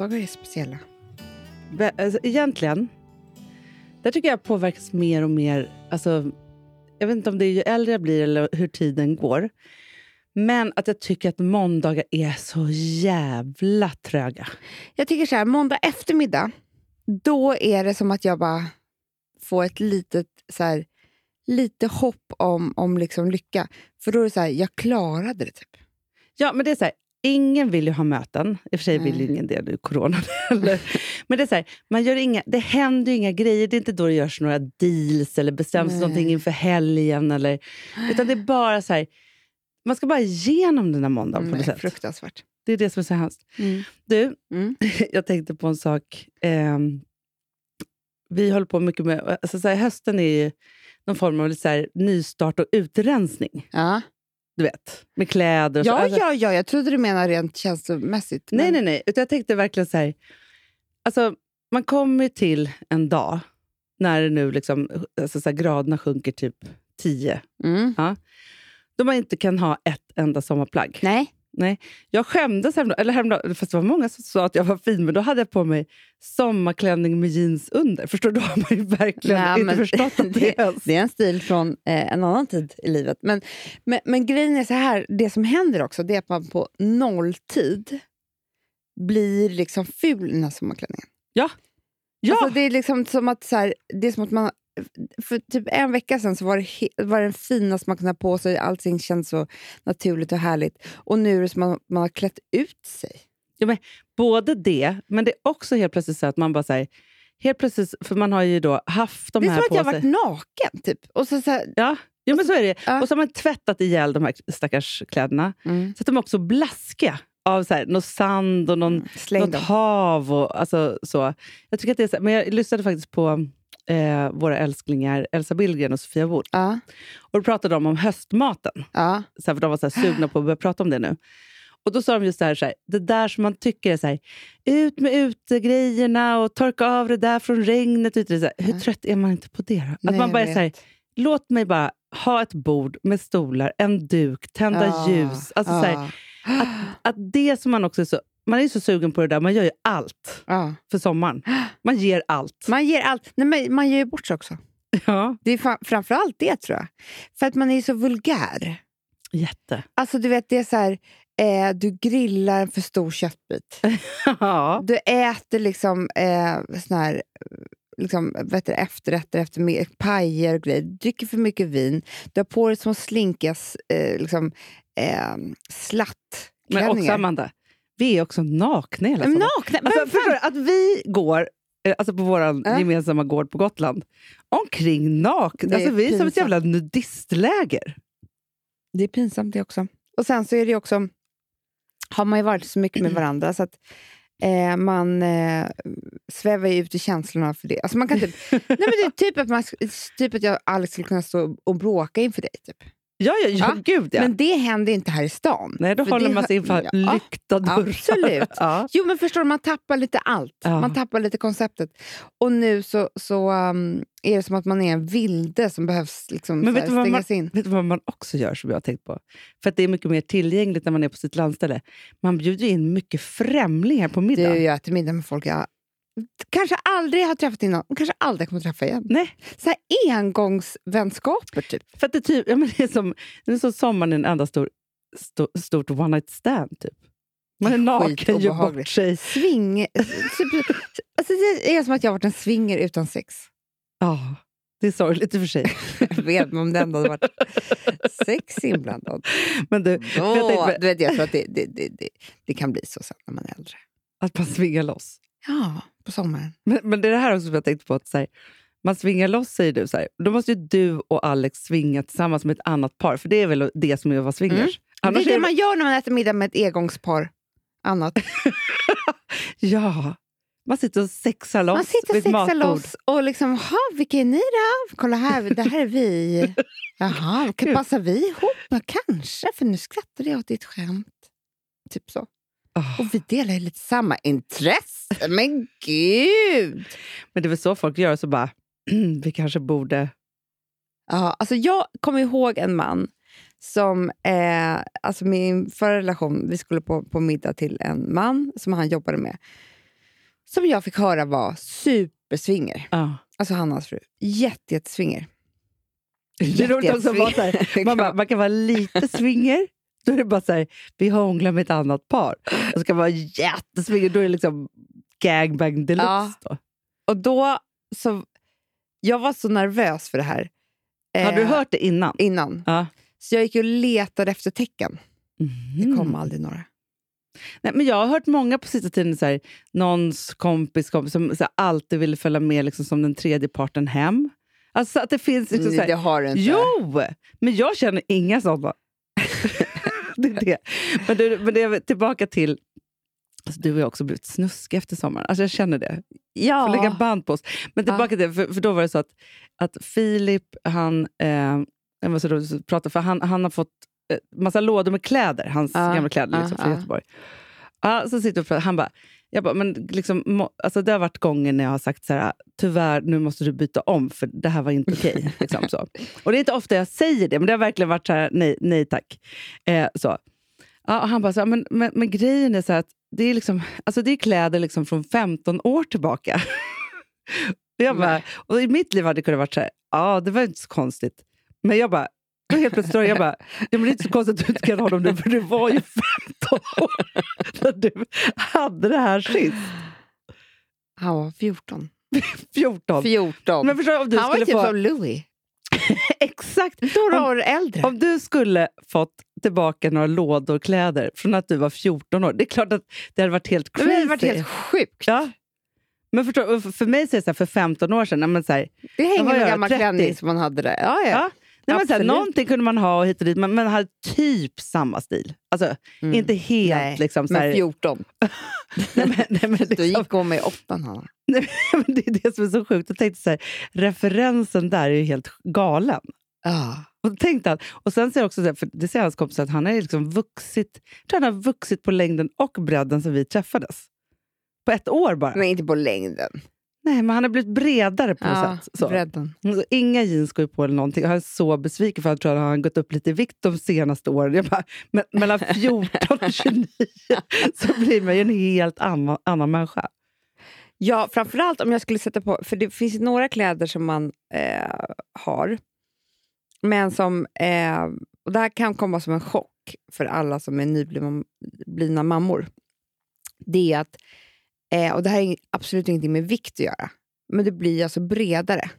måndagar är speciella. Be- Alltså, egentligen, där tycker jag påverkas mer och mer. Alltså, jag vet inte om det är ju äldre jag blir eller hur tiden går. Men att jag tycker att måndagar är så jävla tröga. Jag tycker så här, måndag eftermiddag, då är det som att jag bara får ett litet så här, lite hopp om, om liksom lycka. För då är det så här, jag klarade det typ. Ja, men det är så här, ingen vill ju ha möten. I och för sig vill Nej. ingen det nu, corona. Men det är så här, man gör inga, det händer ju inga grejer. Det är inte då det görs några deals eller bestäms Nej. någonting inför helgen. Eller, utan det är bara så här, man ska bara igenom den här måndagen på något sätt. fruktansvärt. Det är det som är så hemskt. Mm. Du, Mm. jag tänkte på en sak. Ehm, vi håller på mycket med... Alltså så här, hösten är ju någon form av lite så här, nystart och utrensning. Ja. Du vet, med kläder och så. Ja, Alltså, ja, ja, jag trodde du menade rent känslomässigt. Nej, men- nej, nej. Utan jag tänkte verkligen så här... Alltså, man kommer till en dag när det nu liksom, alltså så graderna sjunker typ 10. Mm. Då man inte kan ha ett enda sommarplagg. Nej. Jag skämdes häromdagen, eller häromdagen, fast det var många som sa att jag var fin, men då hade jag på mig sommarklänning med jeans under. Förstår du? Då har man ju verkligen Nej, inte förstått det, det- är ens... Det är en stil från eh, en annan tid i livet. Men, men, men grejen är så här, det som händer också det är att man på nolltid blir liksom ful i den här sommarklänningen. Ja! Alltså, det är liksom som att, så här, det är som att man... För typ en vecka sedan så var det, var det den finaste man kunde ha på sig. Allting känns så naturligt och härligt. Och nu är det som att man har klätt ut sig. Både det, men det är också helt plötsligt så att man bara säger Helt plötsligt, för man har ju då haft de det är här som att på jag har sig. varit naken. Typ. Och så, så här, Ja, ja men så är det. Ja. Och så har man tvättat ihjäl de här stackars kläderna. mm, Så att de är också blaskiga av så här, någon sand och någon, släng något dem. hav. Och, alltså, så. Jag tycker att det är så, men jag lyssnade faktiskt på eh, våra älsklingar Elsa Billgren och Sofia Wood. Ja, Och då pratade de om höstmaten. ja. Så för de var så sugna på att börja prata om det nu. Och Då sa de just det här, så här, det där som man tycker är så här, ut med utegrejerna och torka av det där från regnet. Och det, så här, hur trött är man inte på det? Då? Att Nej, man bara så låt mig bara ha ett bord med stolar, en duk, tända ljus. Alltså, så ja. att det som man också är så, man är ju så sugen på det där, man gör ju allt Ja. för sommaren. Man ger allt. Man ger allt. Nej, men man ger ju bort sig också. Ja, Det är fa- framförallt det, tror jag. För att man är så vulgär. jätte. Alltså, du vet, det är så här... Eh, du grillar en för stor köttbit. ja. Du äter liksom eh, sån här... Liksom, vet du, efterrätter efter pajer och grejer. Du dricker för mycket vin. Du har på dig små slinkiga eh, liksom, eh, Men slattklänningar. också Amanda, vi är också nakna hela sommaren. Nakna! Alltså, förstår du? Att vi går eh, alltså på vår Ja. gemensamma gård på Gotland omkring nakna. Alltså, vi är som ett jävla nudistläger. Det är pinsamt det också. Och sen så är det också, har man ju varit så mycket med varandra så att eh, man eh, svävar ju ut i känslorna för det. Alltså man kan typ, nej men det är typ att, man, typ att jag och Alex skulle kunna stå och bråka inför dig. Typ. Ja, ja, ja, gud ja. Men det händer inte här i stan. Nej, då För håller man sig inför Ja, lyckta dörrar. absolut. ja. Jo, men förstår du, man tappar lite allt. Ja. Man tappar lite konceptet. Och nu så, så um, är det som att man är en vilde som behövs liksom, Men vet här, vad man- stängas in. Vet du vad man också gör som jag har tänkt på? För att det är mycket mer tillgängligt när man är på sitt landställe. Man bjuder ju in mycket främlingar på middag. Du, jag äter middag med folk jag kanske aldrig har träffat innan kanske aldrig kommer träffa igen. Nej, Så här engångsvänskaper, typ. för att det, typ, ja, men det är som, det är som sommaren en enda stor, stor, stort one night stand. Typ. Man är naken, gör bort sig. Sving... typ, alltså det är som att jag har varit en swinger utan sex. Ja, det är sorgligt i och för sig. Jag vet, men om det ändå hade varit sex inblandat. Men du, Då, jag tänkte, du vet, jag tror att det, det, det, det, det kan bli så sen när man är äldre. att man svingar loss. Ja, på sommaren. Men, men det är det här också som jag tänkte på. Att, så här, man svingar loss, säger du. Så här, då måste ju du och Alex svinga tillsammans med ett annat par. För det är väl det som är att vara swingers. Mm. Annars det är det man gör när man äter middag med ett engångspar. Annat. Ja, man sitter och sexar loss Man sitter och sexar loss och liksom, ha, vilka är ni då? Kolla här, det här är vi. Jaha, passar vi ihop? Kanske, för nu skrattade jag åt ditt skämt. Typ så. Åh, Och vi delar ju lite samma intresse. Men gud! Men det är väl så folk gör, så bara, vi kanske borde... Ja, alltså jag kommer ihåg en man som, eh, alltså min förra relation, vi skulle på, på middag till en man som han jobbade med. som jag fick höra var supersvinger. Ja. Alltså Hannas fru. Jätte, jättesvinger. Det är roligt också att man, man kan vara lite swinger, då är det bara så här, vi hånglar med ett annat par. Och man vara jätteswinger, då är det liksom gangbang deluxe. Ja. Då. Och då så... Jag var så nervös för det här. Har du eh, hört det innan? Innan. Ja. Så jag gick och letade efter tecken. Det kom Mm. aldrig några. Nej, men jag har hört många på sista tiden, så här, någons kompis, kompis som så här, alltid ville följa med liksom, som den tredje parten hem. Alltså att det finns... Liksom, så Nej, här, det har du inte. Jo! Men jag känner inga sådana. det är det. Men, du, men det är tillbaka till... Alltså, du har också blivit snuskig efter sommaren. Alltså, jag känner det. Ja. får lägga band på oss. Men tillbaka till det, för, för då var det så att, att Filip, han, eh, jag att prata, för han, han har fått eh, massa lådor med kläder, hans Ja, gamla kläder liksom, ja, från ja. Göteborg. Ja, så sitter vi och pratar, han bara, jag bara, men liksom, alltså det har varit gånger när jag har sagt så här, tyvärr nu måste du byta om för det här var inte okej. liksom, så. Och det är inte ofta jag säger det, men det har verkligen varit så här, nej, nej tack. Eh, så. Ja, och han bara, så här, men, men, men grejen är så att det är, liksom, alltså det är kläder liksom från 15 år tillbaka. och, jag bara, och I mitt liv hade det kunnat vara så här, ja det var inte så konstigt. Men jag bara, då helt plötsligt jag bara, det är inte så konstigt att du inte kan ha dem nu, för det var ju 15 år när du hade det här sist. Han var 14. 14. 14. Men förstår du, om du han var typ få... som Louis. Exakt! Några år äldre. Om du skulle fått tillbaka några lådor kläder från att du var 14 år, det är klart att det hade varit helt crazy. det hade varit helt sjukt. Ja. Men förstår, och för- mig så är det så här, för 15 år sedan, men så här, Det hänger en gammal 30? klänning som man hade där. Ja, ja. Ja, nej, men så här, någonting kunde man ha och hit och dit, men man hade typ samma stil. Alltså, Mm. inte helt Nej, liksom så här, Men 14. nej, men, nej, men, Då liksom, gick hon med åttan, Hanna. nej, men det är det som är så sjukt. Jag tänkte så här, referensen där är ju helt galen. Ja. Och, tänkte han, och sen säger jag också, för det säger hans kompis, att han har liksom vuxit, tror han har vuxit på längden och bredden sen vi träffades. På ett år bara. Men inte på längden. Nej, men han har blivit bredare på något sätt. Så. bredden. Så Inga jeans går på eller någonting. Jag är så besviken för att jag tror att han har gått upp lite i vikt de senaste åren. Jag bara, men, mellan 14 och 29 så blir man ju en helt annan, annan människa. Ja, framförallt om jag skulle sätta på... För det finns några kläder som man eh, har, men som... Eh, och det här kan komma som en chock för alla som är nyblivna blivna mammor. Det är att... Eh, och det här ing- absolut ingenting med vikt att göra, men det blir alltså bredare.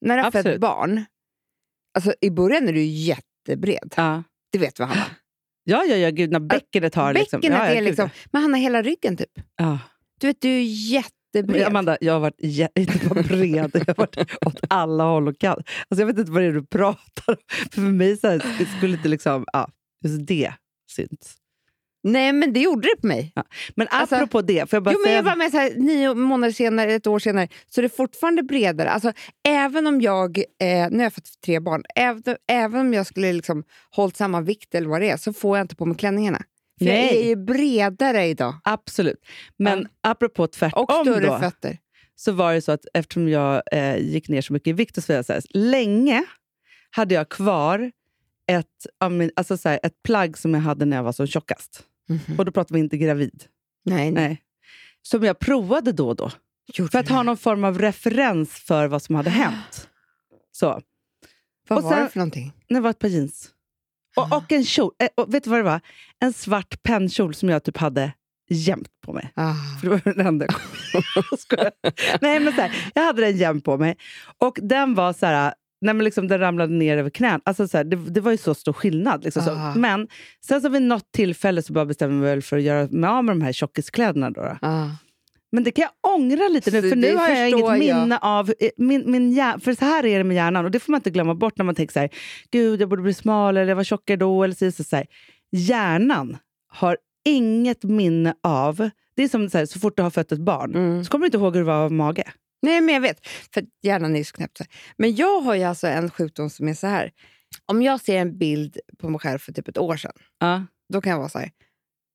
När du har fött barn, alltså i början är du jättebred. Ja. Det vet vi Hanna. Ja, ja, ja, gud, när bäckenet har... liksom, Bäckenet ja, ja, är liksom... Men han har hela ryggen typ. Ja. Du vet, du är Men jättebred. Amanda, jag har varit inte bara bred, jag har varit åt alla håll och kanter. Alltså, jag vet inte vad det är du pratar om. För, för mig så här, det skulle inte liksom... Ja, just det syns. Nej, men det gjorde det på mig. Men Alltså- apropå det, får jag bara Jo, men jag var med så här, nio månader senare, ett år senare, så det är fortfarande bredare. Alltså, även om jag, eh, nu har jag fått tre barn, även, även om jag skulle liksom hållit samma vikt eller vad det är, så får jag inte på mig klänningarna. För jag Nej. är ju bredare idag. Absolut. Men apropå tvärtom Och större då, fötter. så var det så att eftersom jag eh, gick ner så mycket i vikt och så så här, länge hade jag kvar ett, alltså så här, ett plagg som jag hade när jag var som tjockast. Och då pratar vi inte gravid. Nej, nej. Nej. Som jag provade då och då. Gjorde För att du ha det? någon form av referens för vad som hade hänt. Så. Vad och var sen- det för någonting? Det var ett par jeans. Och, Ah. och en kjol. Eh, Och vet du vad det var? En svart pennkjol som jag typ hade jämt på mig. Ah. För det var den enda jag. Nej, men så här, Jag hade den jämt på mig. Och den var så här... Nej, men liksom, den ramlade ner över knän. Alltså, så här, det, det var ju så stor skillnad. Liksom, så. Ah. Men sen så vid något tillfälle så bara bestämde mig väl för att göra mig av med de här tjockiskläderna. Då, då. Ah. Men det kan jag ångra lite nu, Så för nu har jag inget jag. minne av... eh, Min, min hjär, för så här är det med hjärnan, och det får man inte glömma bort när man tänker så här, gud jag borde bli smal eller jag var tjockare då. Eller så, så, så här. Hjärnan har inget minne av... Det är som så, här, så fort du har fött ett barn, Mm. så kommer du inte ihåg hur det var av mage. Nej, men jag vet. För hjärnan är ju så knäppt. Men jag har ju alltså en sjukdom som är så här. Om jag ser en bild på mig själv för typ ett år sedan, Ja. då kan jag vara så här.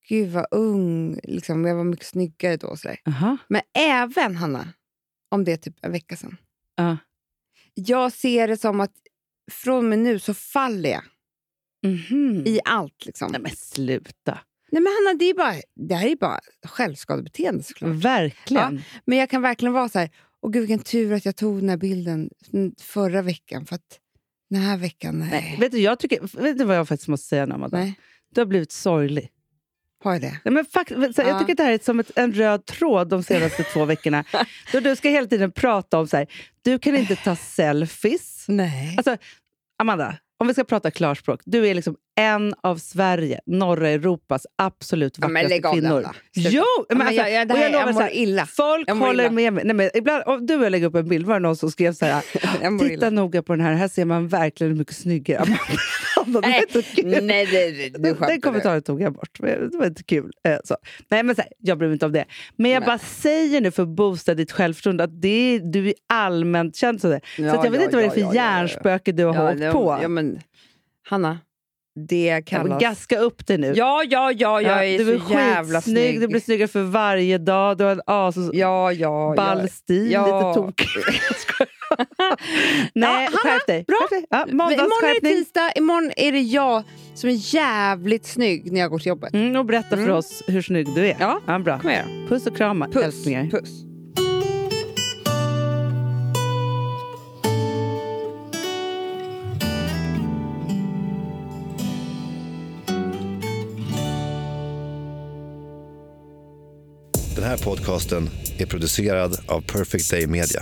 Gud vad ung, liksom, jag var mycket snyggare då. Så där. Aha. Men även, Hanna, om det är typ en vecka sedan. Ja. Jag ser det som att från och med nu så faller jag Mhm. i allt. Liksom. Nej men sluta. Nej, men Hanna, det, är bara, det här är bara självskadebeteende såklart. Verkligen. Men jag kan verkligen vara så här, åh gud vilken tur att jag tog den här bilden förra veckan. För att den här veckan, nej. Nej, vet, du, jag tycker, vet du vad jag faktiskt måste säga, Amanda? nej. Du har blivit sorglig. Har jag det? Nej, men fakt, så Ja. Jag tycker att det här är som ett, en röd tråd de senaste två veckorna. Då du ska hela tiden prata om så här, du kan inte ta selfies. Nej. Alltså, Amanda, om vi ska prata klarspråk. Du är liksom en av Sverige, norra Europas absolut men vackraste kvinnor. Jo! Ja, Men men alltså, jag- jag- det och här- lovar jag mår illa. Folk mår håller illa. med mig. Nej, men ibland, om du och jag lägger upp en bild, var det någon som skrev så här, titta illa. noga på den här, här ser man verkligen hur mycket snyggare. Amanda, det var Nej, inte kul. nej, det, det, du Den, kommentaren tog jag bort. men Det var inte kul. Eh, Så. Nej, men så här, jag bryr mig inte om det. Men jag Nej. bara säger nu för att boosta ditt självförtroende att det är, du är allmänt känd så. där. så Ja, att jag vet ja, inte vad det är för ja, hjärnspöke du har Ja, hållit det- på. Men, Hanna, det Ja, kallas... Gaska upp dig nu. Ja, ja, ja, jag är du är så jävla snygg. du blir snyggare för varje dag. Du har en as Ja, ja, ball ja. stil, Ja. lite tokig. Nej, Hanna, skärp dig. bra. Skärp dig. Ja, Imorgon är det tisdag, imorgon är det jag som är jävligt snygg när jag går till jobbet. Mm, och berätta för Mm. oss hur snygg du är. Ja. bra. Kom igen. Puss och kram, Puss. älsklingar. Puss. Den här podcasten är producerad av Perfect Day Media.